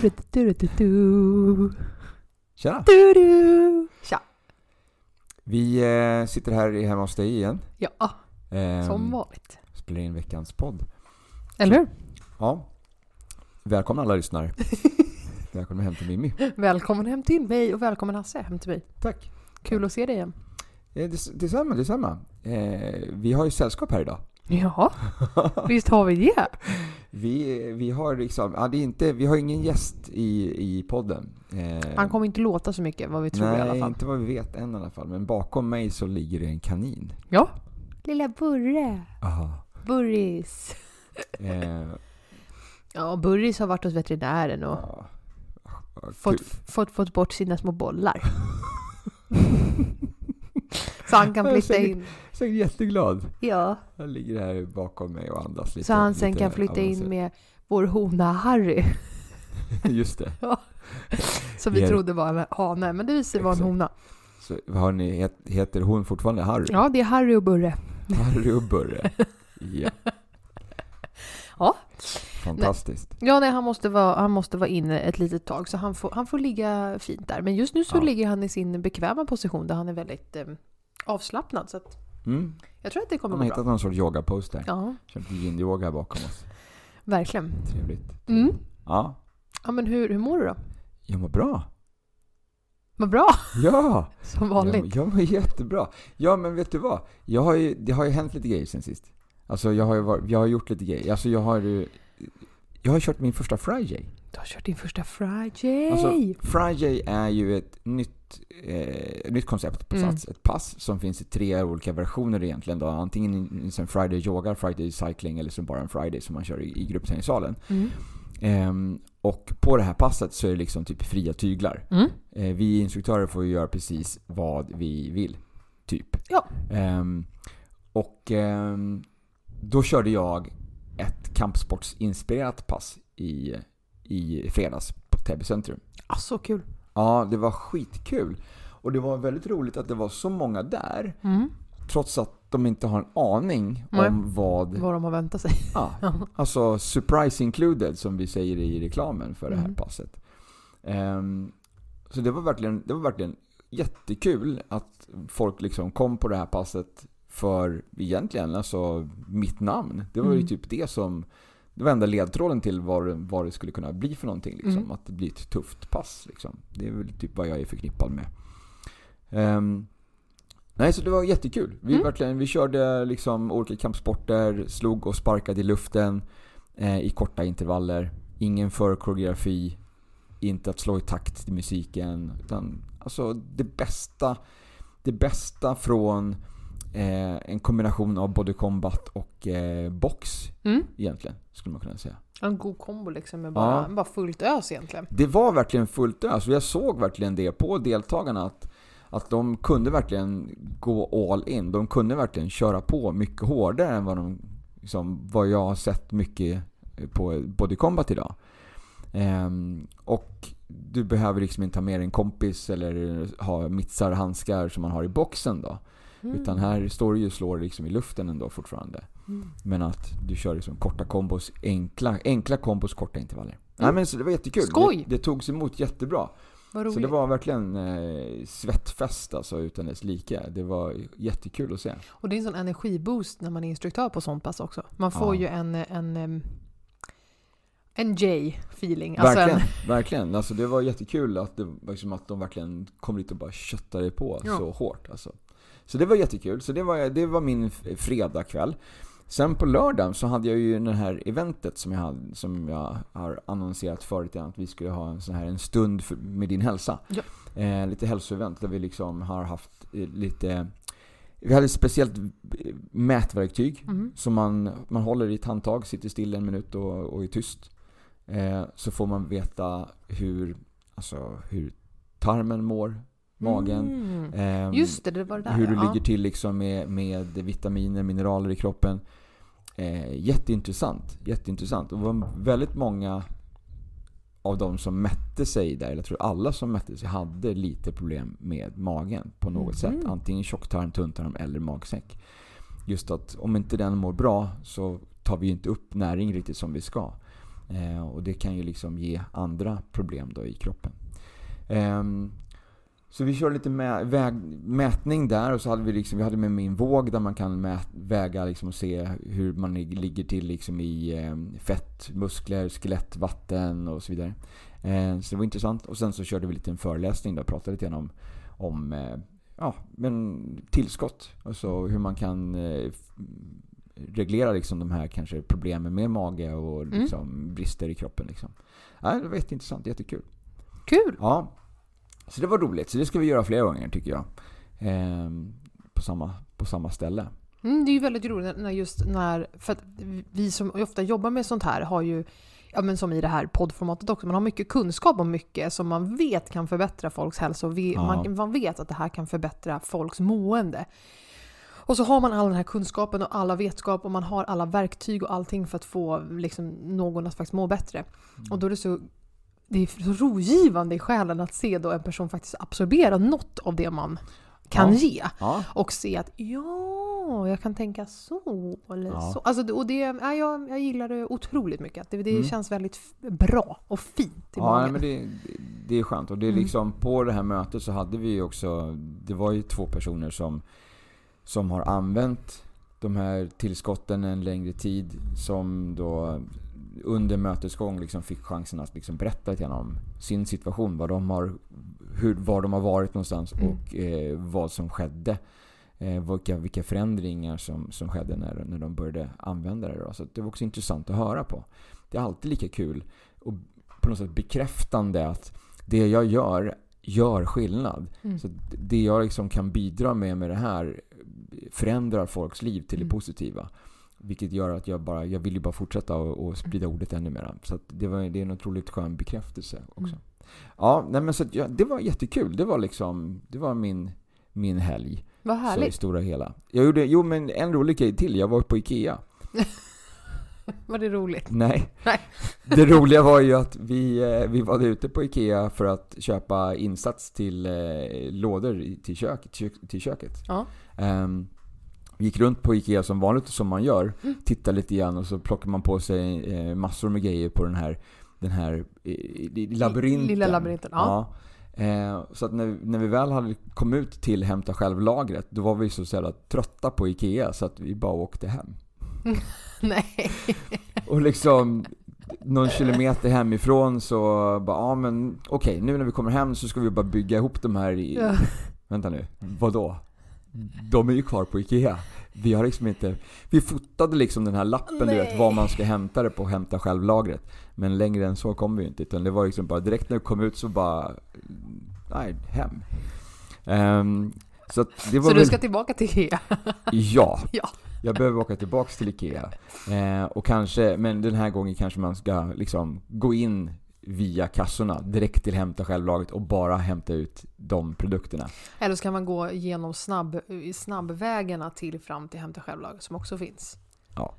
Du, du, du, du, du. Tjena! Du, du. Tja! Vi eh, sitter här hemma hos dig igen. Ja, Ehm, som vanligt. Spelar in veckans podd. Eller hur? Ja. Välkomna alla lyssnare. Välkomna hem till Mimmi. Välkommen hem till mig och välkommen Hasse hem till mig. Tack. Kul att se dig igen. Eh, detsamma, detsamma. Eh, vi har ju sällskap här idag. Ja, visst har vi det. Vi, vi har liksom, ja, det är inte, vi har ingen gäst i, i podden. Eh, Han kommer inte låta så mycket vad vi tror nej, i alla fall. inte vad vi vet än i alla fall. Men bakom mig så ligger det en kanin. Ja. Lilla Burre. Aha. Burris. Eh, Ja, Burris har varit hos veterinären och ja. Ja, fått, fått, fått bort sina små bollar. så han kan flytta ser- in. Säkert jätteglad. Ja, Han ligger här bakom mig och andas lite. så han sen kan flytta in med vår hona Harry. Just det. Som vi Ja. trodde var en hane, men det visade sig vara en hona. Så har ni, het- heter hon fortfarande Harry? Ja, det är Harry och Burre. Harry och Burre. Ja. Ja. Fantastiskt. Ja, nej, han måste vara, han måste vara inne ett litet tag, så han får, han får ligga fint där. Men just nu så Ja. ligger han i sin bekväma position där han är väldigt eh, avslappnad. Så att Mm. jag tror att det kommer har gå bra. hittat någon sorts yogapose där. Ja, Kört yin-yoga bakom oss. verkligen. Trevligt. Mm. Ja, Ja, men hur, hur mår du då? jag mår bra. Vad bra, Ja! som vanligt. Jag, jag mår jättebra. Ja, men vet du vad? Jag har ju, det har ju hänt lite grejer sen sist. Alltså, jag har ju varit, jag har gjort lite grejer. Alltså, jag har ju... Jag har kört min första Friday. Du har kört din första Friday! Alltså, Friday är ju ett nytt, eh, nytt koncept på Mm. Sats. Ett pass som finns i tre olika versioner egentligen. Då. Antingen en- Friday yoga, Friday cycling eller så bara en Friday som man kör i, i gruppträningssalen. mm. Ehm, och på det här passet så är det liksom typ fria tyglar. Mm. Eh, vi instruktörer får ju göra precis vad vi vill. Typ. Ja. Ehm, och ehm, då körde jag ett kampsportsinspirerat pass i, i fredags på Täby centrum. Ah, så kul. Ja, det var skitkul. Och det var väldigt roligt att det var så många där. Mm. Trots att de inte har en aning Nej. om vad... Vad de har väntat sig. Ja, alltså surprise included som vi säger i reklamen för det här Mm. passet. Ehm, så det var, verkligen, det var verkligen jättekul att folk liksom kom på det här passet för egentligen alltså mitt namn. Det var ju Mm. typ det som det var enda ledtråden till vad, det- vad det skulle kunna bli för någonting. Liksom. Mm. Att det blir ett tufft pass. Liksom. Det är väl typ vad jag är förknippad med. Ehm, nej, så det var jättekul. Vi, Mm. verkligen, vi körde liksom olika kampsporter, slog och sparkade i luften eh, i korta intervaller. Ingen förkoreografi, inte att slå i takt till musiken. Utan alltså det bästa, det bästa från eh, en kombination av body combat och eh, box Mm. egentligen, skulle man kunna säga. En god kombo liksom med bara, Ja. bara fullt ös egentligen. Det var verkligen fullt ös och jag såg verkligen det på deltagarna att, att de kunde verkligen gå all in. De kunde verkligen köra på mycket hårdare än vad, de, liksom, vad jag har sett mycket på Body Combat idag. Ehm, och du behöver liksom inte ha med dig en kompis eller ha mittsar handskar som man har i boxen då. Mm. Utan här står du ju och slår liksom i luften ändå fortfarande. Mm. Men att du kör liksom korta kombos, enkla, enkla kombos, korta intervaller. Nej men så det var jättekul. Skoj! Det, det togs emot jättebra. Så det var verkligen eh, svettfest alltså utan dess like. Det var jättekul att se. Och det är en sån energiboost när man är instruktör på sånt pass också. Man får Ja. ju en, en, en J-feeling. Alltså verkligen, en, verkligen. Alltså det var jättekul att, det, liksom att de verkligen kom dit och bara köttade på Ja. så hårt. Alltså. Så det var jättekul. Så det var, det var min fredagkväll. Sen på lördagen så hade jag ju det här eventet som jag, hade, som jag har annonserat förut att vi skulle ha en sån här en stund för, med din hälsa. Ja. Eh, lite hälsoevent där vi liksom har haft eh, lite Vi hade ett speciellt mätverktyg Mhm. som man, man håller i ett handtag, sitter still en minut och, och är tyst. Eh, så får man veta hur, alltså, hur tarmen mår, magen. Mm. ehm, Just det, det var det där hur du ja. ligger till liksom med, med vitaminer, mineraler i kroppen. Eh, jätteintressant, jätteintressant. Och det var väldigt många av de som mätte sig där, eller jag tror alla som mätte sig, hade lite problem med magen på något Mhm. sätt. Antingen tjocktarm, tunntarm eller magsäck. Just att om inte den mår bra så tar vi inte upp näring riktigt som vi ska. Eh, och det kan ju liksom ge andra problem då i kroppen. Ehm, så vi körde lite mä- väg, mätning där och så hade vi liksom, vi hade med min våg där man kan mä, väga liksom och se hur man lig- ligger till liksom i eh, fett, muskler, skelett, vatten och så vidare. Eh, så det var intressant. Och sen så körde vi lite en föreläsning där och pratade lite grann om, om eh, ja, men tillskott. Alltså hur man kan reglera liksom de här kanske problemen med mage och Mm. liksom brister i kroppen. Liksom. Ja, det var jätteintressant, jättekul. Kul! Ja, så det var roligt. Så det ska vi göra fler gånger tycker jag. Ehm, på, samma, på samma ställe. Mm, det är ju väldigt roligt när- just när, för att vi som ofta jobbar med sånt här har ju, ja men som i det här poddformatet också, man har mycket kunskap om mycket som man vet kan förbättra folks hälsa och vi, Ja. man, man vet att det här kan förbättra folks mående. Och så har man all den här kunskapen och alla vetskap och man har alla verktyg och allting för att få liksom, någon att faktiskt må bättre. Och då är det så det är så rogivande i själen att se då en person faktiskt absorbera något av det man kan Ja. ge. Ja, Och se att ja, jag kan tänka så. Eller Ja. så. Alltså, och det, ja, jag, jag gillar det otroligt mycket. Det, det Mm. känns väldigt bra och fint i ja magen. nej, men det, det är skönt. Och det är Mm. liksom, på det här mötet så hade vi också, det var ju två personer som, som har använt de här tillskotten en längre tid. Som då under mötets gång liksom fick chansen att liksom berätta lite grann om sin situation. Vad de har, hur, var de har varit någonstans Mm. och eh, vad som skedde. Eh, vilka, vilka förändringar som, som skedde när, när de började använda det. Då. Så det var också intressant att höra på. Det är alltid lika kul och på något sätt bekräftande att det jag gör gör skillnad. Mm. Så det jag liksom kan bidra med med det här förändrar folks liv till det Mm. positiva. Vilket gör att jag bara, jag vill ju bara fortsätta och, och sprida ordet ännu mer. Så det, var, det är en otroligt skön bekräftelse också. Mm. Ja, nej men så ja, det var jättekul. Det var liksom, det var min, min helg. Vad Så i härligt. stora hela. Jag gjorde, jo men en rolig grej till. Jag var på Ikea. Var det roligt? Nej. Nej. Det roliga var ju att vi, eh, vi var ute på Ikea för att köpa insats till eh, lådor i- till, kök, till, till köket. Ja. Vi gick runt på Ikea som vanligt som man gör. Mm. Tittade lite grann och så plockar man på sig eh, massor med grejer på den här, den här eh, labyrinten. Lilla labyrinten, ja. Ja. Eh, så att när, när vi väl hade kommit ut till hämta själv-lagret då var vi så jävla trötta på Ikea så att vi bara åkte hem. Nej. Och liksom någon kilometer hemifrån så bara, ja men okej nu när vi kommer hem så ska vi bara bygga ihop de här i... Ja. Vänta nu, vadå? De är ju kvar på Ikea. Vi har liksom inte... Vi fotade liksom den här lappen du vet, Nej. var man ska hämta det på hämta själv-lagret. Men längre än så kom vi ju inte. Utan det var liksom bara direkt när vi kom ut så bara... Nej, hem. Ehm, så Så väl... du ska tillbaka till Ikea? Ja. Ja. Jag behöver åka tillbaks till Ikea. Eh, och kanske, men den här gången kanske man ska liksom gå in via kassorna direkt till hämta självlaget och bara hämta ut de produkterna. Eller så kan man gå genom snabb, snabbvägarna till fram till hämta självlag som också finns. Ja,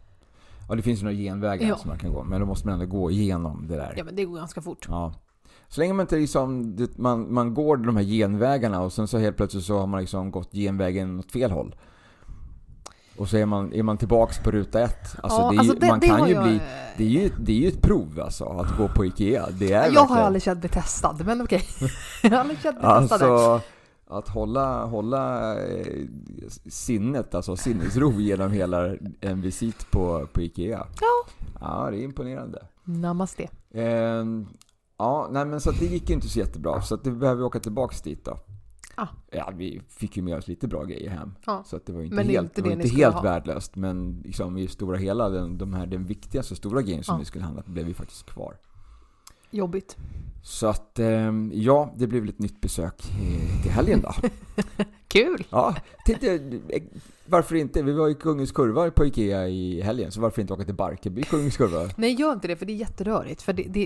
det finns ju några genvägar Ja. som man kan gå, men då måste man ändå gå igenom det där. Ja men det går ganska fort. Ja. Så länge man inte liksom, man, man går de här genvägarna och sen så helt plötsligt så har man liksom gått genvägen åt fel håll. Och så är man, är man tillbaks på ruta ett. Alltså, Ja, det är ju, det- man det kan har ju jag- bli, det är ju, det är ju ett prov alltså, att gå på Ikea. Det är Jag har verkligen- aldrig känt mig testad, men okej. jag har aldrig känt mig testad. Alltså, att hålla, hålla eh, sinnet, alltså sinnesro genom hela en visit på, på Ikea. Ja. Ja, det är imponerande. Namaste. Ehm, ja, nej men så det gick ju inte så jättebra. Så att det behöver vi åka tillbaks dit då. Ah. Ja, vi fick ju med oss lite bra grejer hem. Ja. Så att det var inte Men helt, inte det var inte helt ha. värdelöst. Men liksom i stora hela, den, de här, den viktigaste stora grejen som Ja. vi skulle handla blev ju faktiskt kvar. Jobbigt. Så att, ehm, ja, det blev ett nytt besök eh, till helgen då. Kul! Ja, tänkte, varför inte? Vi var i Kungens Kurva på Ikea i helgen, så varför inte åka till Barkarby, Kungens Kurva? Nej, gör inte det för det är jätterörigt. För det, det,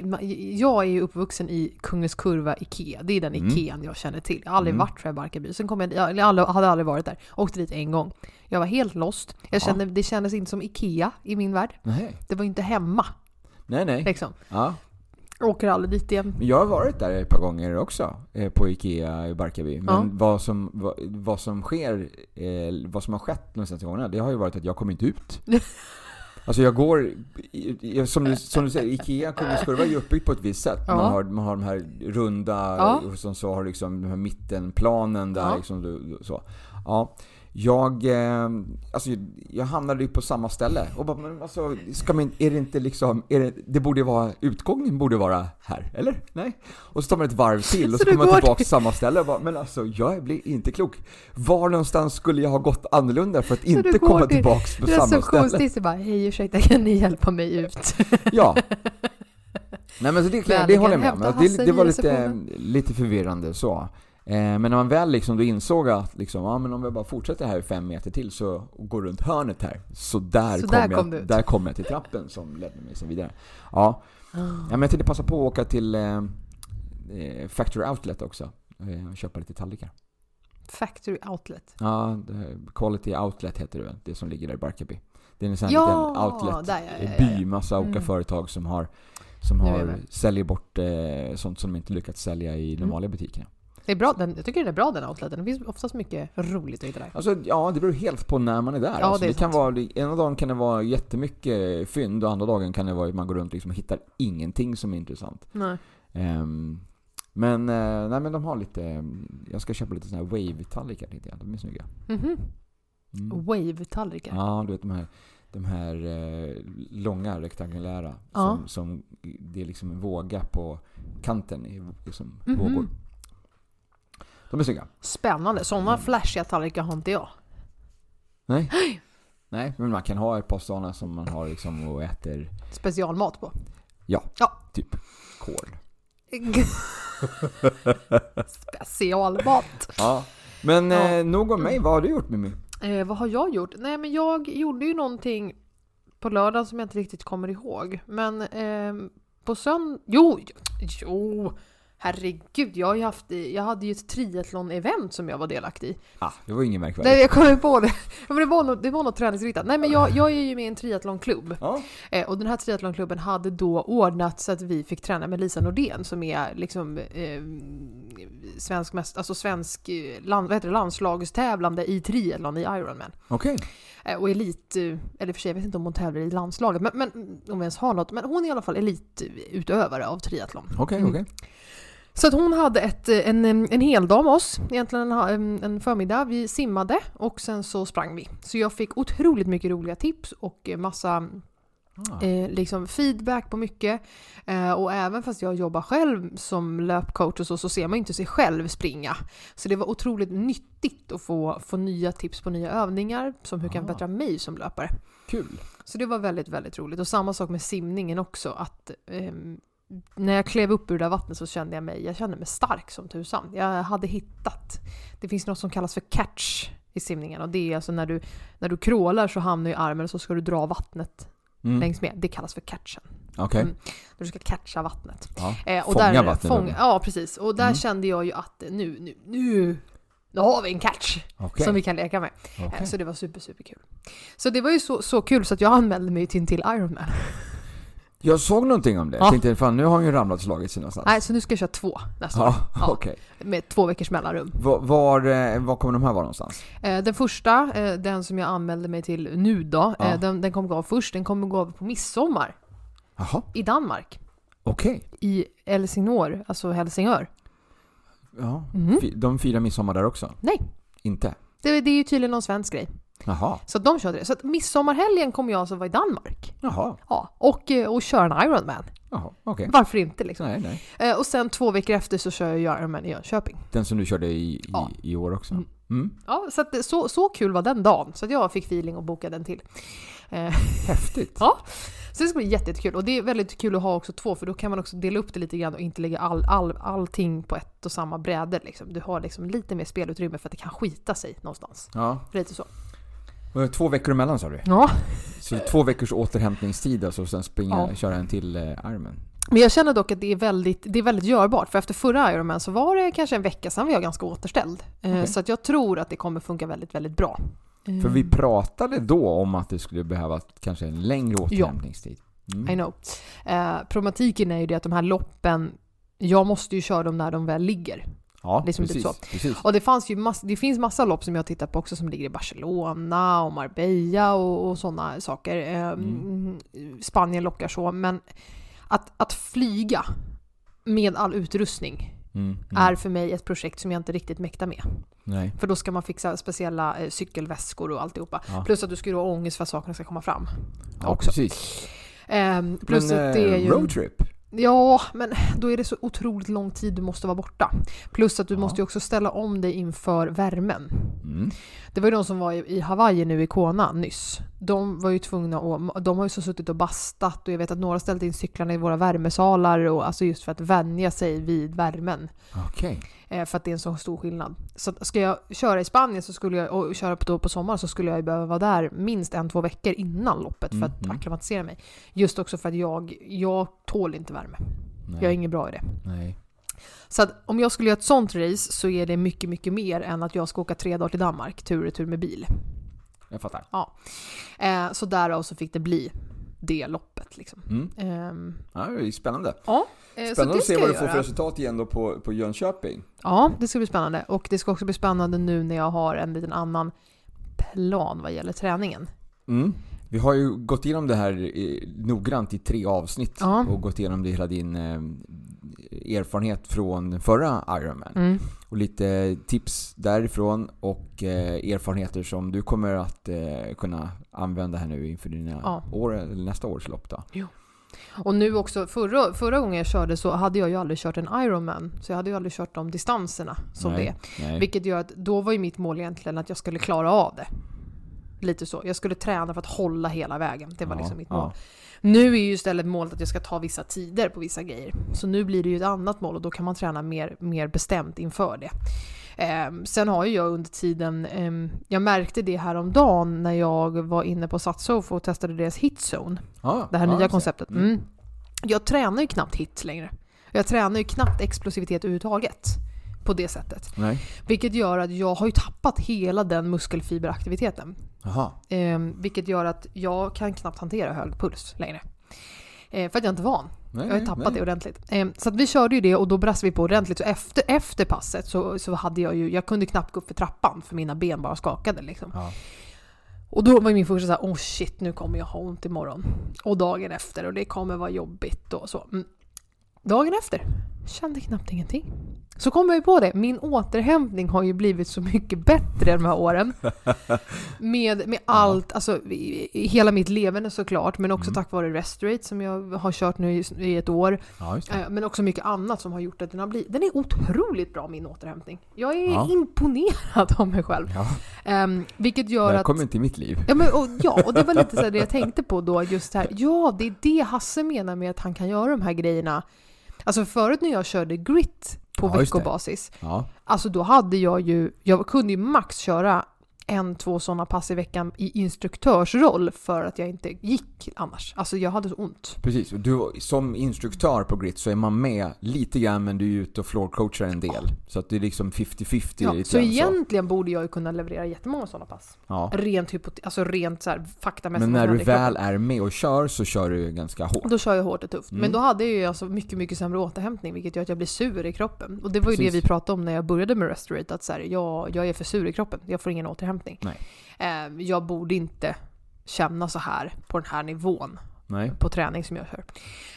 jag är ju uppvuxen i Kungens Kurva Ikea. Det är den Mm. Ikean jag känner till. Jag har aldrig Mm. varit tror jag, i Barkarby. Sen kom jag, jag hade aldrig varit där. Åkte dit en gång. Jag var helt lost. Jag Ja. kände, det kändes inte som Ikea i min värld. Nej, Det var ju inte hemma nej, nej. liksom. Ja. Jag åker aldrig dit igen. Jag har varit där ett par gånger också, eh, på Ikea i Barkarby. Men Ja. vad, som, vad, vad som sker, eh, vad som har skett de senaste gångerna, det har ju varit att jag kommer inte ut. Alltså jag går, som du, som du säger, Ikea Kurva är ju uppbyggt på ett visst sätt. Ja. Man, har, man har de här runda, Ja. och som så har liksom den här mittenplanen där Ja. liksom, så. Ja. Jag, eh, alltså, jag hamnade ju på samma ställe. Och bara, men alltså, ska man, är det inte liksom, är det, det borde vara, utgången borde vara här, eller? Nej? Och så tar man ett varv till och så, Så du kommer man går- tillbaka till samma ställe och bara, men alltså jag blir inte klok. Var någonstans skulle jag ha gått annorlunda för att du inte går komma till tillbaks på samma ställe? Receptionsdisk bara hej ursäkta kan ni hjälpa mig ut? Ja. Nej men så det, Men det håller jag med om. Det, det var lite, lite förvirrande så. Eh, men när man väl liksom då insåg att liksom, ja, men om jag bara fortsätter här fem meter till så och går runt hörnet här, så där, Så kom, där kom jag, ut. där kom jag till trappen som ledde mig sen vidare. Ja, Ah. ja men jag tänkte passa på att åka till eh, eh, Factory Outlet också eh, och köpa lite tallrikar. Factory Outlet. Ja, Quality Outlet heter det väl, det som ligger där i Barkarby. Det är en sån här Ja, liten outlet där, ja, ja, by, massa olika Mm. företag som har som har, säljer bort eh, sånt som de inte lyckats sälja i de Mm. vanliga butikerna. Det är bra, den, jag tycker den är bra den outleten. Det finns oftast mycket roligt att hitta där. Alltså, ja, det beror helt på när man är där. Ja, alltså, det är det kan vara, ena dagen kan det vara jättemycket fynd och andra dagen kan det vara att man går runt liksom och hittar ingenting som är intressant. Nej. Ehm, men, eh, nej, men de har lite, jag ska köpa lite såna här wave-tallrikar tänkte jag. De är snygga. Mhm. Mm. Wave-tallrikar. Ja, du vet de här, de här eh, långa rektangulära. Ja. Som, som, det är liksom en våga på kanten i liksom Mhm. vågor. De är snygga. Spännande. Sådana Mm. flashiga tallrikar har inte jag. Nej. Nej, men man kan ha ett par sådana som man har liksom och äter Specialmat på. Ja. Ja. typ kål. Specialmat. Ja. Men Ja. eh, nog om mig. Vad har du gjort Mimmi? Eh, vad har jag gjort? Nej men jag gjorde ju någonting på lördag som jag inte riktigt kommer ihåg. Men ehm, på söndag... Jo! Jo! Herregud, jag, har ju haft, jag hade ju ett triathlon-event som jag var delaktig i. Ah, det var ingen märkvärdigt. Nej, jag kommer på det. Men det, var något, det var något träningsriktat. Nej men jag, jag är ju med i en triathlonklubb. Ja. Eh, och den här triathlonklubben hade då ordnat så att vi fick träna med Lisa Nordén som är liksom eh, svensk, mest, alltså svensk eh, land, vad heter det, landslagstävlande i triathlon i Ironman. Okej. Eh, och elit, eller för sig, jag vet inte om hon tävlar i landslaget, men, men om vi ens har något. Men hon är i alla fall elitutövare av triathlon. Okej, Mm. okej. Så att hon hade ett, eh, en, en hel dag med oss, egentligen en, en, förmiddag. Vi simmade och sen så sprang vi. Så jag fick otroligt mycket roliga tips och eh, massa Ah. eh, liksom feedback på mycket. Eh, och även fast jag jobbar själv som löpcoach och så, så ser man inte sig själv springa. Så det var otroligt nyttigt att få, få nya tips på nya övningar som hur kan Ah. förbättra mig som löpare. Kul. Så det var väldigt, väldigt roligt. Och samma sak med simningen också. Att ehm, när jag klev upp ur det där vattnet så kände jag mig, jag kände mig stark som tusan. Jag hade hittat, det finns något som kallas för catch i simningen och det är alltså när du, när du krålar så hamnar ju armen och så ska du dra vattnet Mm. längs med. Det kallas för catchen. Okej. Mm. Du ska catcha vattnet. Ja. Eh, och Fånga där, vattnet fång-. Ja, precis. Och där Mm. kände jag ju att nu, nu, nu, nu har vi en catch Okej. som vi kan leka med. Okej. Eh, Så det var super, super kul. Så det var ju så, så kul så att jag anmälde mig till till Ironman. Jag såg någonting om det. Ja. Tänkte, fan nu har han ju ramlat och slagit sig någonstans. Nej, så nu ska jag köra två nästa år. Ja, Ja. okej. Med två veckors mellanrum. Var, var, eh, var kommer de här vara någonstans? Eh, Den första, eh, den som jag anmälde mig till nu då, Ja. eh, den, den kommer gå av först. Den kommer gå av på midsommar Jaha, i Danmark. okej. I Helsingör, alltså Helsingör. Ja. Fy- De firar midsommar där också? Nej. Inte? Det, det är ju tydligen någon svensk grej. Jaha. Så att de körde det. Så att midsommarhelgen kommer jag alltså vara i Danmark. Jaha. Ja, och, eh, och köra en Ironman. Jaha, okej. Varför inte liksom? Nej, nej. Eh, och sen två veckor efter så kör jag Ironman i Jönköping. Den som du körde i, i, Ja. i år också? Mm. Mm. Ja, så, att, så, så kul var den dagen. Så att jag fick feeling och bokade den till. Eh, Häftigt. Ja. Så det ska bli jätte- jättekul. Och det är väldigt kul att ha också två för då kan man också dela upp det lite grann och inte lägga all, all, allting på ett och samma bräde. Liksom. Du har liksom lite mer spelutrymme för att det kan skita sig någonstans. Ja. Lite så. Två veckor emellan sa du? Ja, Så två veckors återhämtningstid alltså, och sen springa, Ja. köra en till eh, Ironman? men jag känner dock att det är, väldigt, det är väldigt görbart. För efter förra Ironman så var det kanske en vecka sedan var jag ganska återställd. Eh, Okej. Så att jag tror att det kommer funka väldigt, väldigt bra. För vi Mm. pratade då om att det skulle behöva kanske en längre återhämtningstid. Mm. I know. Eh, problematiken är ju det att de här loppen, jag måste ju köra dem när de väl ligger. Ja, liksom lite precis. så. precis. Och det, fanns ju mass, det finns massa lopp som jag tittar på också som ligger i Barcelona och Marbella och, och sådana saker. Eh, Mm. Spanien lockar så, men att, att flyga med all utrustning Mm, mm. är för mig ett projekt som jag inte riktigt mäktar med. Nej. För då ska man fixa speciella eh, cykelväskor och alltihopa. Ja. Plus att du ska ha ångest för att sakerna ska komma fram. Ja, också. precis. Ehm, plus Men att det är eh, ju... roadtrip? Ja, men då är det så otroligt lång tid du måste vara borta. Plus att du Ja. måste ju också ställa om dig inför värmen. Mm. Det var ju de som var i Hawaii nu i Kona nyss. De var ju tvungna att, de har ju så suttit och bastat och jag vet att några ställt in cyklarna i våra värmesalar och alltså just för att vänja sig vid värmen. Okej. Eh, för att det är en så stor skillnad. Så ska jag köra i Spanien så skulle jag, och köra på, då på sommaren så skulle jag ju behöva vara där minst en, två veckor innan loppet för att Mm, mm. acklimatisera mig. Just också för att jag, jag tål inte värme. Nej. Jag är ingen bra i det. Nej. Så att om jag skulle göra ett sånt race så är det mycket, mycket mer än att jag ska åka tre dagar till Danmark tur och retur med bil. Jag fattar. Eh, så därav så fick det bli det loppet. Liksom. Mm. Ehm, Ja, det är spännande. ja, eh, Spännande att se vad du får för resultat igen då på, på Jönköping. Ja, det ska bli spännande. Och det ska också bli spännande nu när jag har en liten annan plan vad gäller träningen. Mm. Vi har ju gått igenom det här eh, noggrant i tre avsnitt Ja. och gått igenom det hela din eh, erfarenhet från förra Ironman. Mm. Och lite tips därifrån och eh, erfarenheter som du kommer att kunna använda här nu inför dina Ja. år, nästa års lopp då. Och nu också, förra, förra gången jag körde så hade jag ju aldrig kört en Ironman. Så jag hade ju aldrig kört de distanserna som det är. Nej. Vilket gör att då var ju mitt mål egentligen att jag skulle klara av det. Lite så. Jag skulle träna för att hålla hela vägen. Det var Ja, liksom mitt mål. ja. Nu är ju istället målet att jag ska ta vissa tider på vissa grejer. Så nu blir det ju ett annat mål och då kan man träna mer, mer bestämt inför det. Ehm, sen har ju jag under tiden, ehm, jag märkte det här om dagen när jag var inne på Satsofa och testade deras hitzone. Ja, Det här nya konceptet. Mm. Mm. Jag tränar ju knappt hits längre. Jag tränar ju knappt explosivitet överhuvudtaget. På det sättet. Nej. Vilket gör att jag har ju tappat hela den muskelfiberaktiviteten. Ehm, vilket gör att jag kan knappt hantera hög puls längre. Ehm, för att jag inte är van. Nej, Jag har ju tappat nej. det ordentligt. Ehm, så vi körde ju det och då brast vi på ordentligt. Så efter, efter passet så, så hade jag ju, jag kunde knappt gå upp för trappan för mina ben bara skakade liksom. Ja. Och då var min första såhär, oh shit nu kommer jag ha ont imorgon. Och dagen efter och det kommer vara jobbigt och så. Mm. Dagen efter kände knappt ingenting. Så kom jag ju på det, min återhämtning har ju blivit så mycket bättre de här åren. Med, med allt, alltså i- i hela mitt levande såklart, men också Mm. tack vare Restorate som jag har kört nu i, i ett år. Ja, det. Eh, Men också mycket annat som har gjort att den har blivit, den är otroligt bra min återhämtning. Jag är Ja. imponerad av mig själv. Ja. Ehm, vilket gör att... Välkommen till mitt liv. Ja, men, och, ja, och det var lite så här det jag tänkte på då, just här. Ja, det är det Hasse menar med att han kan göra de här grejerna. Alltså förut när jag körde grit på Ja, veckobasis, Ja. alltså då hade jag ju, jag kunde ju max köra en, två sådana pass i veckan i instruktörsroll för att jag inte gick annars. Alltså jag hade så ont. Precis, och du, som instruktör på Grit så är man med lite grann men du är ute och floorcoachar en del. Så att det är liksom 50-50 Ja, så grann egentligen borde jag ju kunna leverera jättemånga sådana pass. Ja. Rent, hypot- alltså rent så här, faktamässigt. Men när du väl är med och kör så kör du ganska hårt. Då kör jag hårt och tufft. Mm. Men då hade jag ju alltså mycket, mycket sämre återhämtning vilket gör att jag blir sur i kroppen. Och det var ju Precis. det vi pratade om när jag började med Restorate, att så här, jag, jag är för sur i kroppen. Jag får ingen återhämtning. Nej. Eh, jag borde inte känna så här på den här nivån Nej. på träning som jag kör.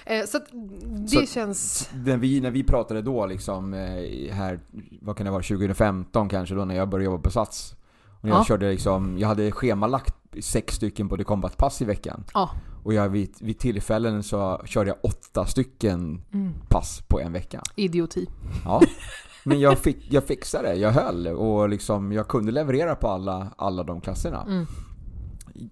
Eh, så det Så- känns... När vi, när vi pratade då liksom eh, här, vad kan det vara, 2015 kanske då när jag började jobba på Sats. Och jag Ja. körde liksom, jag hade schemalagt sex stycken body combat pass i veckan. Ja. Och jag vid, vid tillfällen så körde jag åtta stycken Mm, pass på en vecka. idioti. Ja. Men jag, fick, jag fixade det, jag höll och liksom, jag kunde leverera på alla, alla de klasserna. Mm.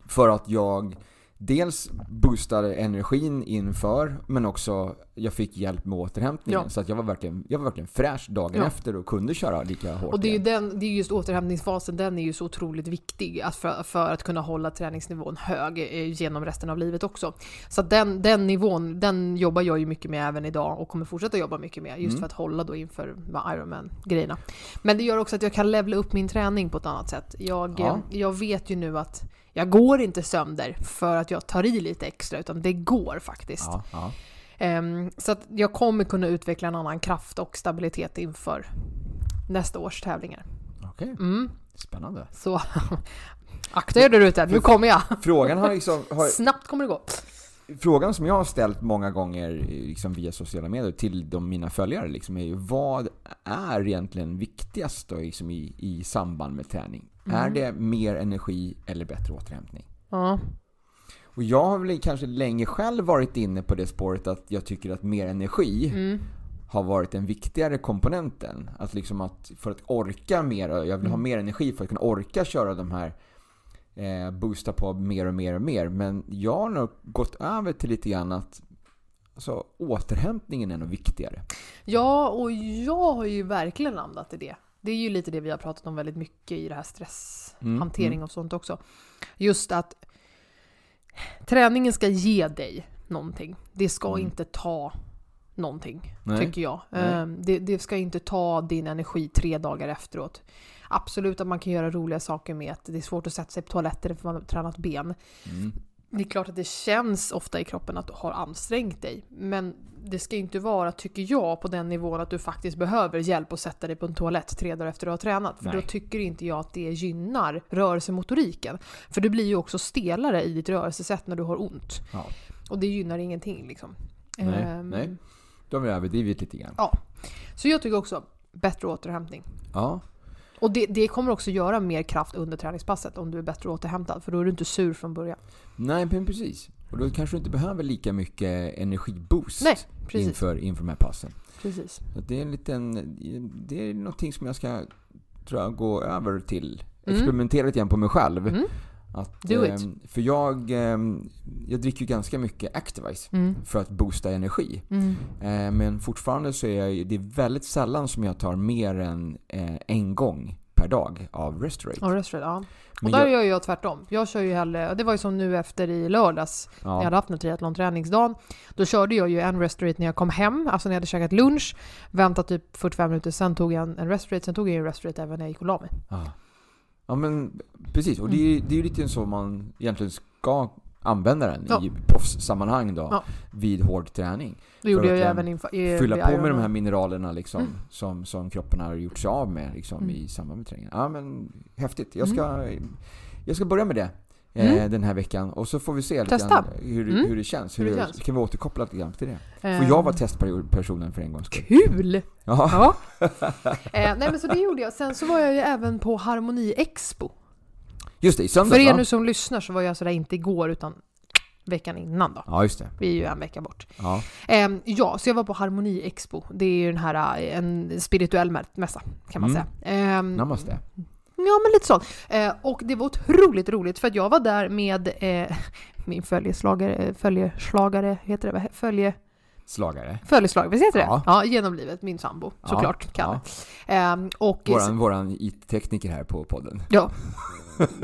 För att jag dels boostade energin inför, men också jag fick hjälp med återhämtningen. Ja. Så att jag var, verkligen, jag var verkligen fräsch dagen Ja. efter och kunde köra lika hårt Och det är ju den, det är just återhämtningsfasen, den är ju så otroligt viktig att för, för att kunna hålla träningsnivån hög eh, genom resten av livet också. Så den, den nivån, den jobbar jag ju mycket med även idag och kommer fortsätta jobba mycket med just Mm. för att hålla då inför Ironman-grejerna. Men det gör också att jag kan levla upp min träning på ett annat sätt. Jag, Ja. jag vet ju nu att jag går inte sönder för att jag tar i lite extra, utan det går faktiskt. Ja, ja. Ehm, så att jag kommer kunna utveckla en annan kraft och stabilitet inför nästa års tävlingar. Okej, Mm. spännande. Så akta er där ute, nu kommer jag. Frågan har liksom... Har, Snabbt kommer det gå. frågan som jag har ställt många gånger liksom via sociala medier till de, mina följare liksom, är ju vad är egentligen viktigast då, liksom, i, i samband med träning? Mm. Är det mer energi eller bättre återhämtning? Ja. Och jag har väl kanske länge själv varit inne på det spåret att jag tycker att mer energi Mm. har varit den viktigare komponenten. Att liksom att för att orka mer, jag vill ha Mm. mer energi för att kunna orka köra de här eh, boosta på mer och mer och mer. Men jag har nog gått över till lite grann att alltså, återhämtningen är nog viktigare. ja, och jag har ju verkligen landat i det. Det är ju lite det vi har pratat om väldigt mycket i det här stresshantering Mm, och sånt också. Just att träningen ska ge dig någonting. Det ska Mm. inte ta någonting, Nej. tycker jag. Ehm, Det, det ska inte ta din energi tre dagar efteråt. Absolut att man kan göra roliga saker med att det är svårt att sätta sig på toaletten för man har tränat ben. Mm. Det är klart att det känns ofta i kroppen att du har ansträngt dig. Men det ska inte vara, tycker jag, på den nivån att du faktiskt behöver hjälp att sätta dig på en toalett tre dagar efter du har tränat. För Nej. då tycker inte jag att det gynnar rörelsemotoriken. För du blir ju också stelare i ditt rörelsesätt när du har ont. Ja. Och det gynnar ingenting liksom. Nej, Ehm, nej. Då har vi överdrivit lite grann. Så jag tycker också bättre återhämtning. Ja. Och det, det kommer också göra mer kraft under träningspasset om du är bättre återhämtad. För då är du inte sur från början. Nej, men precis. Och då kanske du inte behöver lika mycket energiboost Nej, precis. inför, inför de här passen. Precis. Så det är en liten, det är någonting som jag ska tror jag, gå över till. Mm. Experimentera lite grann på mig själv. Mm. Att, Do it. ehm, För jag, ehm, jag dricker ju ganska mycket Activise Mm. för att boosta energi. Mm. Eh, Men fortfarande så är jag, det är väldigt sällan som jag tar mer än eh, en gång per dag av Restorate. Ja, Restorate, ja. Men och där jag- gör jag tvärtom. Jag kör ju hellre, det var ju som nu efter i lördags, när jag ja, hade haft en triathlon-träningsdagen. Då körde jag ju en Restorate när jag kom hem, alltså när jag hade käkat lunch, väntat typ 45 minuter, sen tog jag en, en Restorate, sen tog jag en Restorate även när jag gick och la mig. ja. Ja, men precis. Och det är, det är ju lite så man egentligen ska använda den Ja. i proffssammanhang då, Ja. vid hård träning. Det gjorde jag ju även inför fylla på med de här mineralerna liksom, Mm. som, som kroppen har gjort sig av med liksom, Mm. i samband med träningen. Ja men häftigt. Jag ska, jag ska börja med det Mm. den här veckan och så får vi se lite grann hur, Mm. hur det känns. Hur Hur det känns. Kan vi återkoppla lite grann till det? Ehm, Får jag vara testpersonen för en gångs skull? Kul! Ja. Ja. eh, nej men så det gjorde jag. Sen så var jag ju även på Harmoni Expo. Just det, i söndags För er va? nu som lyssnar så var jag sådär inte igår utan veckan innan då. Ja, just det. Vi är ju en vecka bort. Ja. Ehm, ja, så jag var på Harmoni Expo. Det är ju den här, eh, en spirituell mä- mässa kan man Mm. säga. Ehm, Namaste. Ja, men lite så. Eh, och det var otroligt roligt för att jag var där med eh, min följeslagare, följeslagare, heter det? Följe, Slagare. följeslagare, visst heter det? Ja. Ja, genom livet, min sambo Ja, såklart, Kalle. ja. Ehm, och Våran, våran IT-tekniker här på podden. Ja.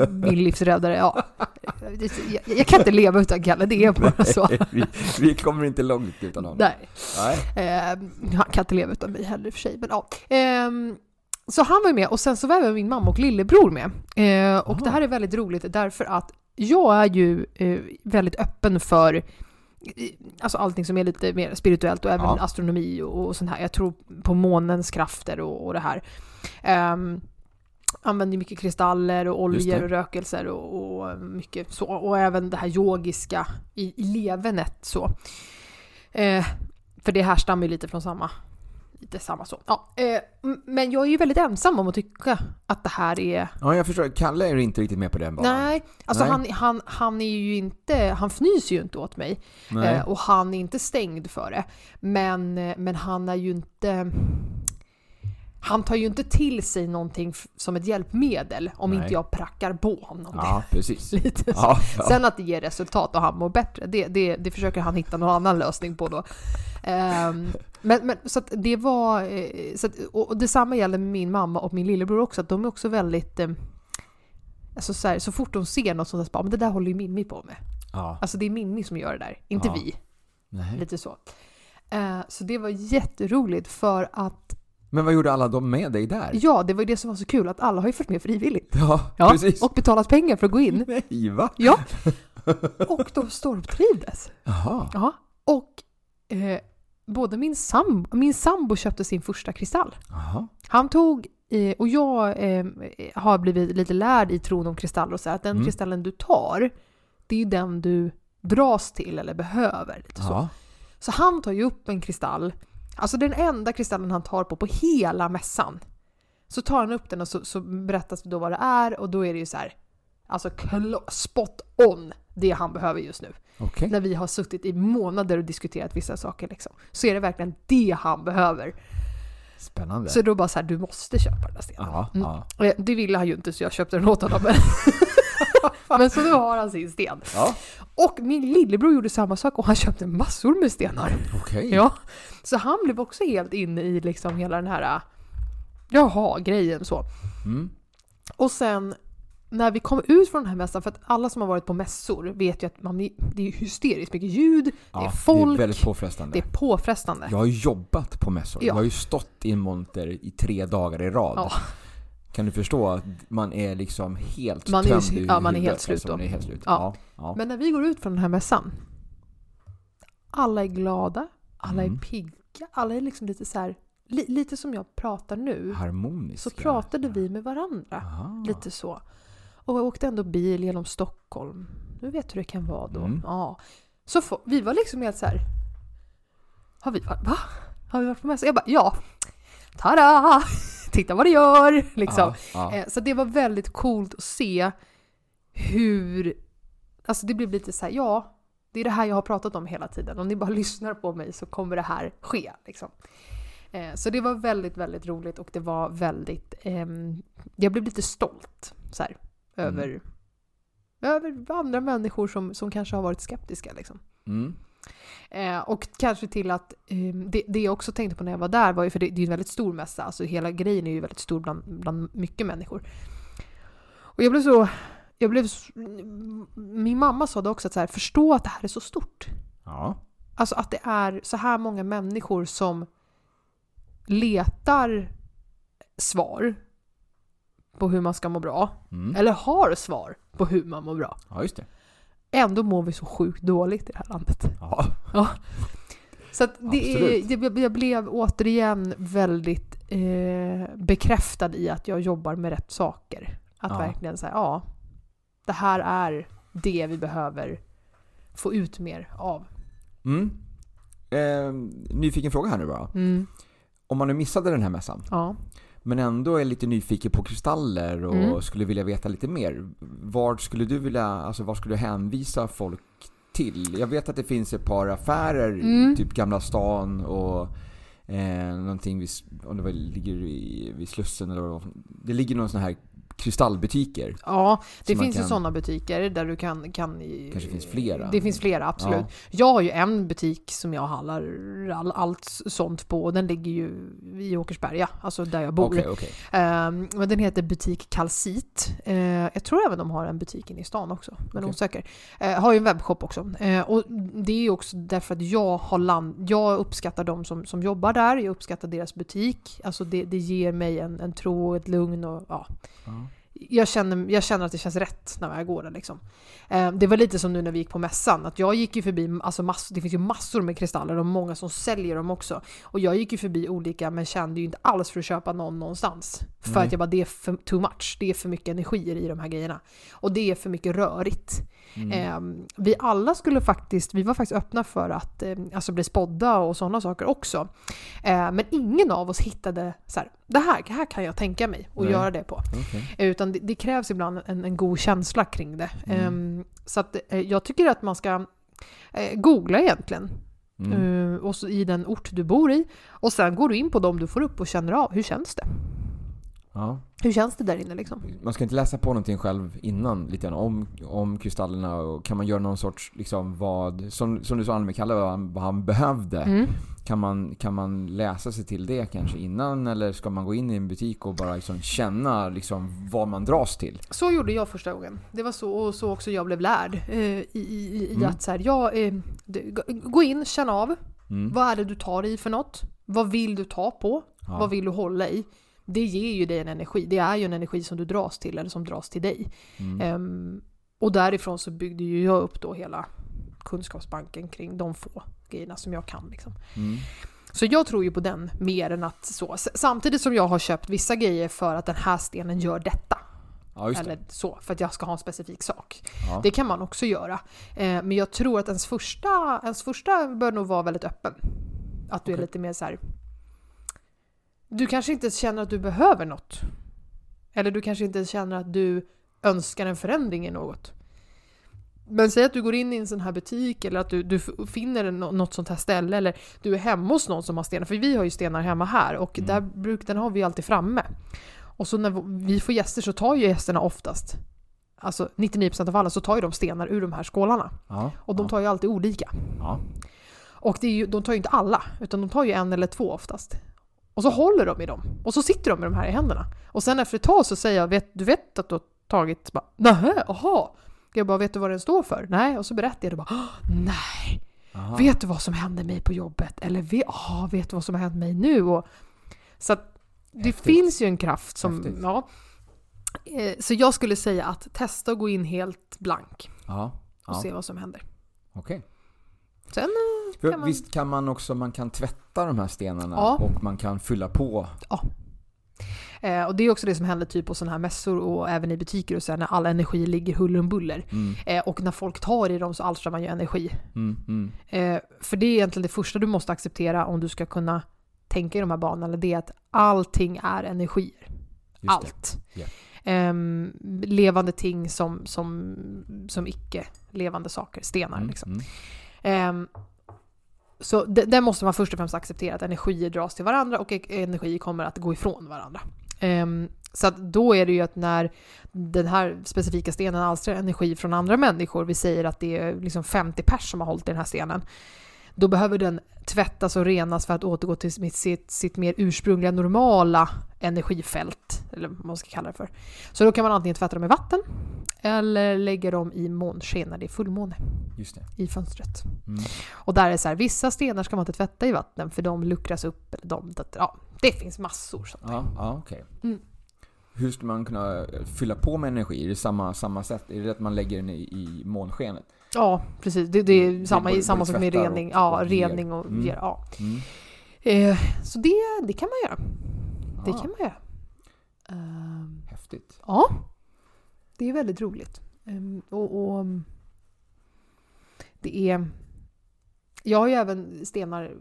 Min livsräddare, ja. Jag, jag kan inte leva utan Kalle, det är bara så. vi, vi kommer inte långt utan honom. Nej. Nej. Ehm, han kan inte leva utan mig heller i och för sig, men ja. Ehm, så han var med och sen så var även min mamma och lillebror med. Eh, och Aha. det här är väldigt roligt därför att jag är ju eh, väldigt öppen för eh, Alltså allting som är lite mer spirituellt och även Ja. astronomi och, och sånt här. Jag tror på månens krafter och, och det här. Ehm, använder mycket kristaller och oljor och rökelser och, och mycket så. Och även det här yogiska i, i levenet så. Eh, för det härstammar ju lite från samma, lite samma så. Ja, eh, men jag är ju väldigt ensam om att tycka att det här är... Ja, jag förstår. Kalle är inte riktigt med på den banan. Nej, alltså Nej. Han, han, han är ju inte, han fnyser ju inte åt mig. Eh, och han är inte stängd för det. Men, eh, men han är ju inte... han tar ju inte till sig någonting som ett hjälpmedel om Nej. inte jag prackar på honom. Ja, precis. Lite. Ja, ja. Sen att det ger resultat och han mår bättre, det, det, det försöker han hitta någon annan lösning på då. Ehm, men, men så att det var, eh, så att, och detsamma gäller med min mamma och min lillebror också, att de är också väldigt eh, Alltså så, här, så fort de ser något sånt så bara, men det där håller ju Mimmi på med. ja. Alltså det är Mimmi som gör det där, inte Ja. vi. Nej. Lite så. Eh, så det var jätteroligt för att, Men vad gjorde alla de med dig där? ja det var ju det som var så kul, att alla har ju följt med frivilligt. Ja, Ja, precis. och betalat pengar för att gå in. Nej, va? Ja. Och de stormtrivdes. Jaha. Ja, och eh, både min, sam min sambo köpte sin första kristall. Jaha. Han tog, och jag eh, har blivit lite lärd i tron om kristaller och så att den Mm. kristallen du tar, det är ju den du dras till eller behöver. Lite så. Ja. så han tar ju upp en kristall, alltså den enda kristallen han tar på på hela mässan. Så tar han upp den och så, så berättas det då vad det är och då är det ju så här, alltså spot on det han behöver just nu Okej. när vi har suttit i månader och diskuterat vissa saker liksom, så är det verkligen det han behöver. Spännande. Så då bara så här, du måste köpa den där stenen. Ja, Mm. ja. Eh, Det ville han ju inte så jag köpte den åt honom. Men, men så nu har han sin sten. Ja, Och min lillebror gjorde samma sak och han köpte massor med stenar. okej. Ja. Så han blev också helt inne i liksom hela den här, äh, jaha, grejen så. Mm. Och sen när vi kom ut från den här mässan, för att alla som har varit på mässor vet ju att man, det är hysteriskt mycket ljud, det Ja, är folk, Det är väldigt påfrestande. det är påfrestande. Jag har jobbat på mässor. Ja. Jag har ju stått i en monter i tre dagar i rad. Ja. Kan du förstå att man är liksom helt Man är ju- tömd ja, man är helt slut alltså, då. Man är helt slut. Ja. Men när vi går ut från den här mässan, alla är glada, alla Mm. är pigga, alla är liksom lite så här, li, lite som jag pratar nu, Harmoniska. så pratade vi med varandra. Aha. Lite så. Och jag åkte ändå bil genom Stockholm. Du vet hur det kan vara då. Mm. Ja. Så få, vi var liksom helt så här. Har vi varit, va? Har vi varit på mässan? Jag bara, ja. Tada! Titta vad det gör! Liksom. Ja, ja. Eh, Så det var väldigt coolt att se hur... Alltså det blev lite så här, ja, det är det här jag har pratat om hela tiden. Om ni bara lyssnar på mig så kommer det här ske. Liksom. Eh, Så det var väldigt, väldigt roligt och det var väldigt... ehm, jag blev lite stolt så här, Mm. över, över andra människor som, som kanske har varit skeptiska. Liksom. Mm. Eh, och kanske till att ehm, det, det jag också tänkte på när jag var där var ju, för det, det är ju en väldigt stor mässa, alltså hela grejen är ju väldigt stor bland, bland mycket människor. Och jag blev så, jag blev, min mamma sa det också, att så här, förstå att det här är så stort. ja. Alltså att det är så här många människor som letar svar på hur man ska må bra, Mm. eller har svar på hur man mår bra. ja, just det. Ändå mår vi så sjukt dåligt i det här landet. Ja. Ja. Så att det är, jag blev återigen väldigt eh, bekräftad i att jag jobbar med rätt saker. Att Ja. verkligen säga, ja, det här är det vi behöver få ut mer av. Mm. Eh, nyfiken fråga här nu bara. Mm. Om man nu missade den här mässan, Ja. Men ändå är lite nyfiken på kristaller och Mm. skulle vilja veta lite mer. Vart skulle du vilja, alltså var skulle du hänvisa folk till? Jag vet att det finns ett par affärer, Mm. typ Gamla stan och eh, någonting vid, om det var, ligger i, vid Slussen eller vad Det ligger någon sån här kristallbutiker. Ja, det finns ju kan- sådana butiker där du kan... kan Kanske finns flera. Det finns flera, absolut. Ja. Jag har ju en butik som jag handlar all, allt sånt på och den ligger ju i Åkersberga, alltså där jag bor. Okej, okej. Ehm, men den heter Butik Kalsit. Eh, jag tror även de har en butik inne i stan också, men Okej. osäker. Uh, har ju en webbshop också. Eh, och det är ju också därför att jag har land, jag uppskattar de som, som jobbar där, jag uppskattar deras butik. Alltså det, det ger mig en, en tro och ett lugn och ja. Ja. Jag känner, jag känner att det känns rätt när jag går där liksom. Eh, det var lite som nu när vi gick på mässan, att jag gick ju förbi, alltså mass, det finns ju massor med kristaller och många som säljer dem också. Och jag gick ju förbi olika men kände ju inte alls för att köpa någon någonstans. För Nej. att jag bara, det är för too much. Det är för mycket energier i de här grejerna. Och det är för mycket rörigt. Mm. Eh, vi alla skulle faktiskt, vi var faktiskt öppna för att eh, alltså bli spådda och sådana saker också. Eh, men ingen av oss hittade så här, det här, det här kan jag tänka mig att Nej. göra det på. Eh, Utan det, det krävs ibland en, en god känsla kring det. Mm. Ehm, så att, eh, jag tycker att man ska eh, googla egentligen. eh, och så i den ort du bor i. Och sen går du in på dem du får upp och känner av, hur känns det? Ja. Hur känns det där inne liksom? Man ska inte läsa på någonting själv innan lite grann om, om kristallerna och kan man göra någon sorts liksom vad, som, som du sa med Kalle, vad han, vad han behövde. Mm. Kan, man, kan man läsa sig till det kanske innan eller ska man gå in i en butik och bara liksom känna liksom vad man dras till? Så gjorde jag första gången. Det var så, och så också jag blev lärd. Eh, I i, i Mm. att så här, jag, eh, gå- in, känn av. Mm. Vad är det du tar i för något? Vad vill du ta på? Ja. Vad vill du hålla i? Det ger ju dig en energi. Det är ju en energi som du dras till eller som dras till dig. Mm. Ehm, och därifrån så byggde ju jag upp då hela kunskapsbanken kring de få grejerna som jag kan. Liksom. Mm. Så jag tror ju på den mer än att så. Samtidigt som jag har köpt vissa grejer för att den här stenen gör detta. Ja. Eller så, för att jag ska ha en specifik sak. Ja. Det kan man också göra. Eh, men jag tror att ens första, ens första bör nog vara väldigt öppen. Att du är Okej. lite mer så här. Du kanske inte känner att du behöver något. Eller du kanske inte känner att du önskar en förändring i något. Men säg att du går in i en sån här butik eller att du, du finner något sånt här ställe eller du är hemma hos någon som har stenar. För vi har ju stenar hemma här och Mm. där bruk, den har vi alltid framme. Och så när vi får gäster så tar ju gästerna oftast, alltså 99% av alla, så tar ju de stenar ur de här skålarna. Ja. Och de ja. tar ju alltid olika. Ja. Och ju, de tar ju inte alla, utan de tar ju en eller två oftast. Och så håller de i dem. Och så sitter de med de här i händerna. Och sen efter ett tag så säger jag, vet, du vet att du har tagit... Bara, Nähä, aha. Jag bara, vet du vad den står för? Nej. Och så berättar jag det bara, "Åh, nej. Aha. Vet du vad som hände mig på jobbet? Eller vet, ah, vet du vad som har hänt mig nu? Och, så att det Häftigt. finns ju en kraft som... Häftigt. Ja. Eh, Så jag skulle säga att testa att gå in helt blank Ja. och Ja. se vad som händer. Okej. Sen eh, kan man... Visst kan man också, man kan tvätta de här stenarna Ja. och man kan fylla på. Eh, och det är också det som händer typ på sådana här mässor och även i butiker och så här, när all energi ligger huller om buller. Mm. Eh, och när folk tar i dem så alstrar man ju energi. Mm. Mm. Eh, för det är egentligen det första du måste acceptera om du ska kunna tänka i de här banorna. Det är att allting är energier. Just. Allt. Ja. Ehm, levande ting som, som, som icke-levande saker, stenar Mm. liksom. Ehm, så det, det måste man först och främst acceptera, att energier dras till varandra och energier kommer att gå ifrån varandra. Ehm, så att då är det ju att när den här specifika stenen alstrar energi från andra människor, vi säger att det är liksom 50 pers som har hållit i den här stenen, då behöver den tvättas och renas för att återgå till sitt, sitt, sitt mer ursprungliga normala energifält, eller vad man ska kalla det för. Så då kan man antingen tvätta dem i vatten eller lägga dem i månsken när det är fullmåne Just det. i fönstret. Mm. Och där är så här, vissa stenar ska man inte tvätta i vatten för de luckras upp. Eller de, ja, det finns massor. sånt. Ja, ja okej. Mm. Hur ska man kunna fylla på med energi? Är det samma, samma sätt? Är det att man lägger den i, i månskenet? Ja, precis. Det, det är Det samma, både- samma sak med rening. och- ja, och rening och Mm. Ja. Mm. Eh, så det, det kan man göra. Det Ah, kan man göra. Ehm, Häftigt. ja, det är väldigt roligt. Ehm, och, och det är... Jag har ju även stenar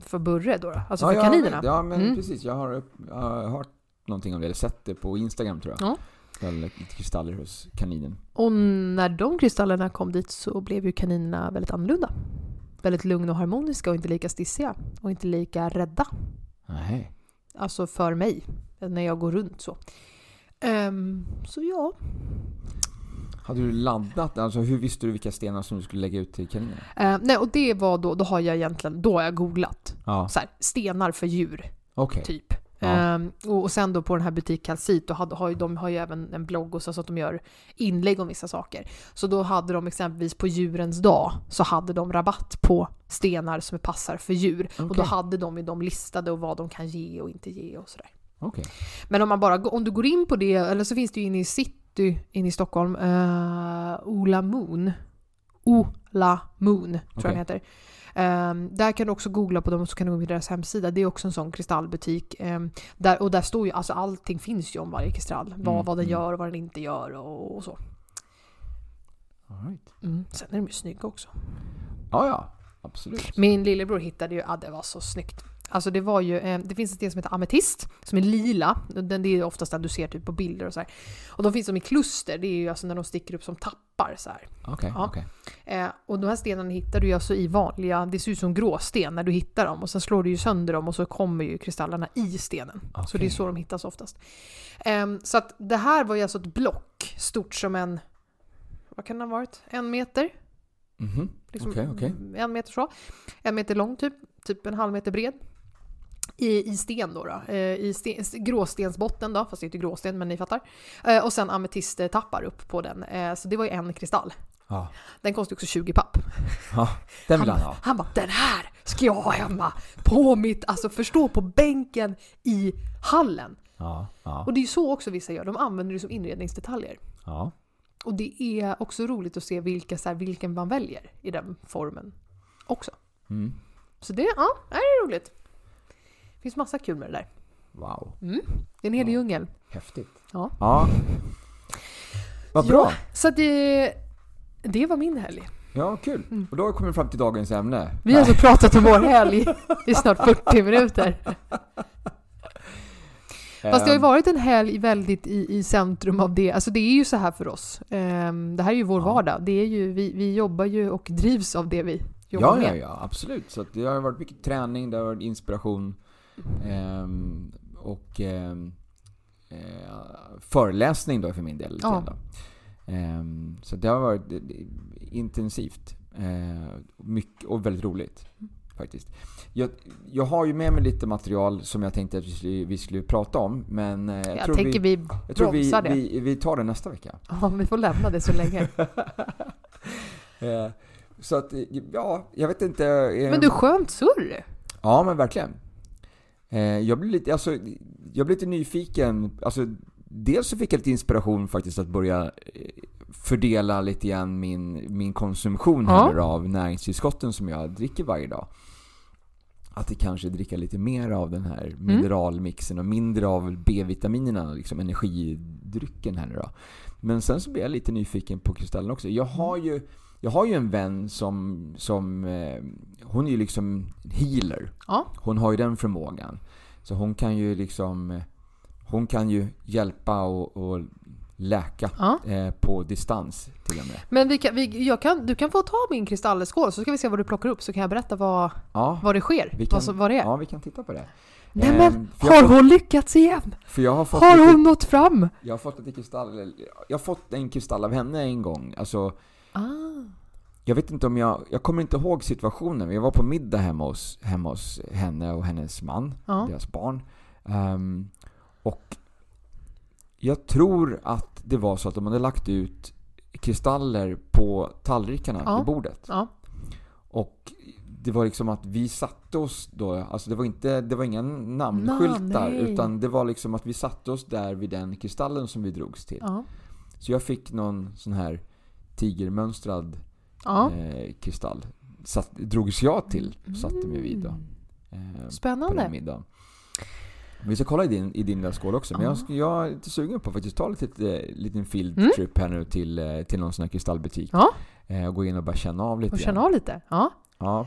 för Burre då, alltså för ja, kaninerna. Jag vet. ja, men Mm. precis. Jag har, upp, jag har hört någonting om det, eller sett det på Instagram tror jag. Ja. Lite kristaller hos kaninen. Och när de kristallerna kom dit så blev ju kaninerna väldigt annorlunda. Väldigt lugna och harmoniska och inte lika stissiga. Och inte lika rädda. Nej. Alltså för mig. När jag går runt så. Ehm, så ja. Hade du laddat? Alltså hur visste du vilka stenar som du skulle lägga ut till kaninerna? Ehm, nej, och det var då, då har jag egentligen, då har jag googlat. Ja, Så här, stenar för djur, okej. typ. Ja. Ehm, och, sen då på den här butik Calcit, har ju, de har ju även en blogg och så, så att de gör inlägg om vissa saker. Så då hade de exempelvis på djurens dag så hade de rabatt på stenar som passar för djur. Och då hade de ju de listade och vad de kan ge och inte ge och sådär. Okej. Men om man bara om du går in på det, eller så finns det ju inne i city, inne i Stockholm, uh, Ola Moon. Ola Moon, tror jag Okej. den heter. Ehm, där kan du också googla på dem och så kan du gå på deras hemsida. Det är också en sån kristallbutik. Ehm, där, och där står ju, alltså allting finns ju om varje kristall. Vad, Mm, vad den mm. gör och vad den inte gör och, och så. All right. Mm. Sen är de ju snygga också. Ja, ja. Absolut. Min lillebror hittade ju, ja det var så snyggt. Alltså det var ju, eh, det finns en sten som heter ametist, som är lila. Den, det är oftast den du ser typ på bilder och så här. Och de finns som i kluster, det är ju alltså när de sticker upp som tappar så här. Okej, Ja. okej. Eh, och de här stenarna hittar du ju alltså i vanliga, det ser ut som gråsten när du hittar dem. Och sen slår du ju sönder dem och så kommer ju kristallerna i stenen. Så Okej. det är så de hittas oftast. Ehm, så att det här var ju alltså ett block stort som en, vad kan det ha varit? En meter? Mhm. Liksom Okej, okej. En meter så. En meter lång typ, typ en halv meter bred. I, i sten då, då. Eh, i sten, gråstensbotten då, fast det är inte gråsten men ni fattar. Eh, och sen ametisttappar upp på den. Eh, så det var ju en kristall. Ja. Den kostade också 20 papp. ja, den vill Han, han ha. han bara den här ska jag ha hemma på mitt, alltså förstå på bänken i hallen. Ja, ja, Och det är ju så också vissa gör, de använder det som inredningsdetaljer. ja. Och det är också roligt att se vilka, så här, vilken man väljer i den formen också. Mm. Så det, ja, det är roligt. Det finns massa kul med det där. Wow, Det är en hel Ja. djungel. häftigt. Ja. Ja. Vad bra. Ja, så det, det var min helg. Ja, kul. Mm. Och då har vi kommit fram till dagens ämne. Vi har alltså pratat om vår helg i snart 40 minuter. Fast det har ju Ehm, varit en helg väldigt i, i centrum av det. Alltså det är ju så här för oss. Ehm, det här är ju vår Ja. vardag. Det är ju, vi, vi jobbar ju och drivs av det vi jobbar Ja, med. ja, ja, absolut. Så det har varit mycket träning, det har varit inspiration ehm, och ehm, eh, föreläsning då för min del. Ja. Då. Ehm, så det har varit intensivt eh, mycket, och väldigt roligt. Faktiskt. Jag, jag har ju med mig lite material som jag tänkte att vi skulle, vi skulle prata om, men eh, jag, Jag tror, tänker vi, vi, jag tror vi, det. vi, vi tar det nästa vecka. Ja, vi får lämna det så länge. Så att, ja, jag vet inte. Men du, skönt surr! Ja, men verkligen. Eh, jag blir lite, alltså, jag blir lite nyfiken. Alltså, dels så fick jag lite inspiration faktiskt att börja eh, fördela lite grann min, min konsumtion Ja. här av näringstillskotten som jag dricker varje dag. Att det kanske dricka lite mer av den här Mm. mineralmixen och mindre av B-vitaminerna, liksom energidrycken här nu då. Men sen så blir jag lite nyfiken på kristallen också. Jag har ju, jag har ju en vän som, som eh, hon är ju liksom healer. Ja. Hon har ju den förmågan. Så hon kan ju liksom, eh, hon kan ju hjälpa och, och läka Ja. eh, på distans till och med. Men vi kan, vi, jag kan, du kan få ta min kristallskål så ska vi se vad du plockar upp så kan jag berätta vad, Ja, vad det sker. Vi kan- vad, vad det är. ja vi kan titta på det. Nej Ehm, men, har har fått- hon lyckats igen? För jag har fått Har lite, hon nått fram? Jag har fått lite kristall, jag har fått en kristall av henne en gång. Alltså, Ah. jag vet inte om jag, jag kommer inte ihåg situationen. men Jag var på middag hemma hos, hemma hos henne och hennes man, Ja. deras barn. Ehm, och jag tror att det var så att de hade lagt ut kristaller på tallrikarna Ja. på bordet. Ja. Och det var liksom att vi satte oss då, alltså det var inte, det var inga namnskyltar nej. utan det var liksom att vi satte oss där vid den kristallen som vi drogs till. Ja. Så jag fick någon sån här tigermönstrad ja. eh, kristall. Satt, drogs jag till, satte mig vid då. Eh, på den Spännande. Vi ska kolla i din, i din lilla skål också, men Ja. jag, jag är lite sugen på att faktiskt ta en liten, liten field Mm. trip här nu till, eh, till någon sån här kristallbutik. Ja. Eh, och gå in och bara känna av lite Och känna av lite. Ja. Ja.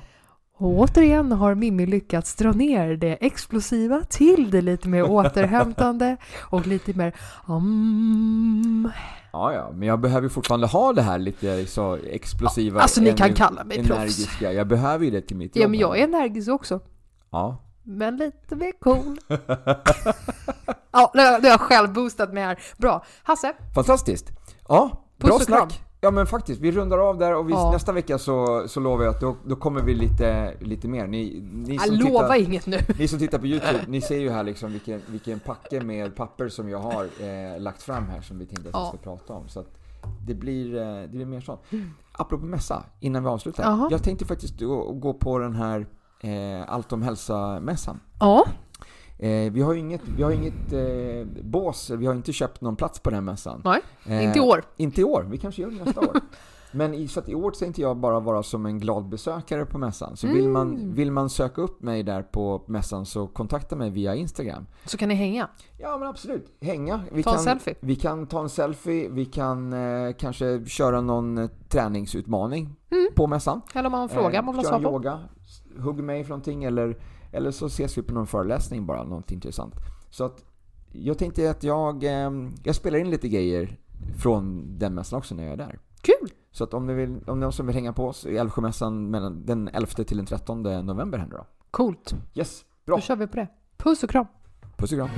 Och återigen har Mimmi lyckats dra ner det explosiva till det lite mer återhämtande och lite mer um. Ja, ja, men jag behöver fortfarande ha det här lite så explosiva, Alltså ni kan kalla mig proffs. energiska. Jag behöver ju det till mitt jobb. Ja men jag är energisk också. Ja. Men lite mer cool. ja, nu har jag själv boostat mig här. Bra. Hasse, Fantastiskt! Ja, Puss bra och kram. Ja men faktiskt, vi rundar av där och vi, Ja. nästa vecka så, så lovar jag att då, då kommer vi lite, lite mer. Ni, ni, jag som lovar tittar, inget nu. ni som tittar på Youtube, ni ser ju här liksom vilken, vilken packe med papper som jag har eh, lagt fram här som vi tänkte att vi Ja. ska prata om. Så att det, blir, eh, det blir mer sånt. Apropå mässa, innan vi avslutar. Jaha. Jag tänkte faktiskt gå, gå på den här eh, Allt om hälsa-mässan. Ja, Eh, vi har ju inget, vi har inget eh, bås, vi har inte köpt någon plats på den mässan. nej, Eh, inte i år. Inte i år, vi kanske gör det nästa år. Men i, så att i år tänkte jag bara vara som en glad besökare på mässan. Så vill, man, Mm. vill man söka upp mig där på mässan så kontakta mig via Instagram. Så kan ni hänga. Ja men absolut, hänga. Vi Ta en kan, selfie. Vi kan ta en selfie, vi kan eh, kanske köra någon eh, träningsutmaning Mm. på mässan. Eller om man har en fråga Eh, man vill ha köra svar på. yoga, hugg mig för någonting eller, Eller så ses vi på någon föreläsning bara, något intressant. Så att jag tänkte att jag, eh, jag spelar in lite grejer från den mässan också när jag är där. Kul! Så att om ni vill, om någon som vill hänga på oss i Älvsjömässan mellan den 11 till den 13 november händer då. Coolt. Yes, bra. Då kör vi på det. Puss och kram! Puss och kram.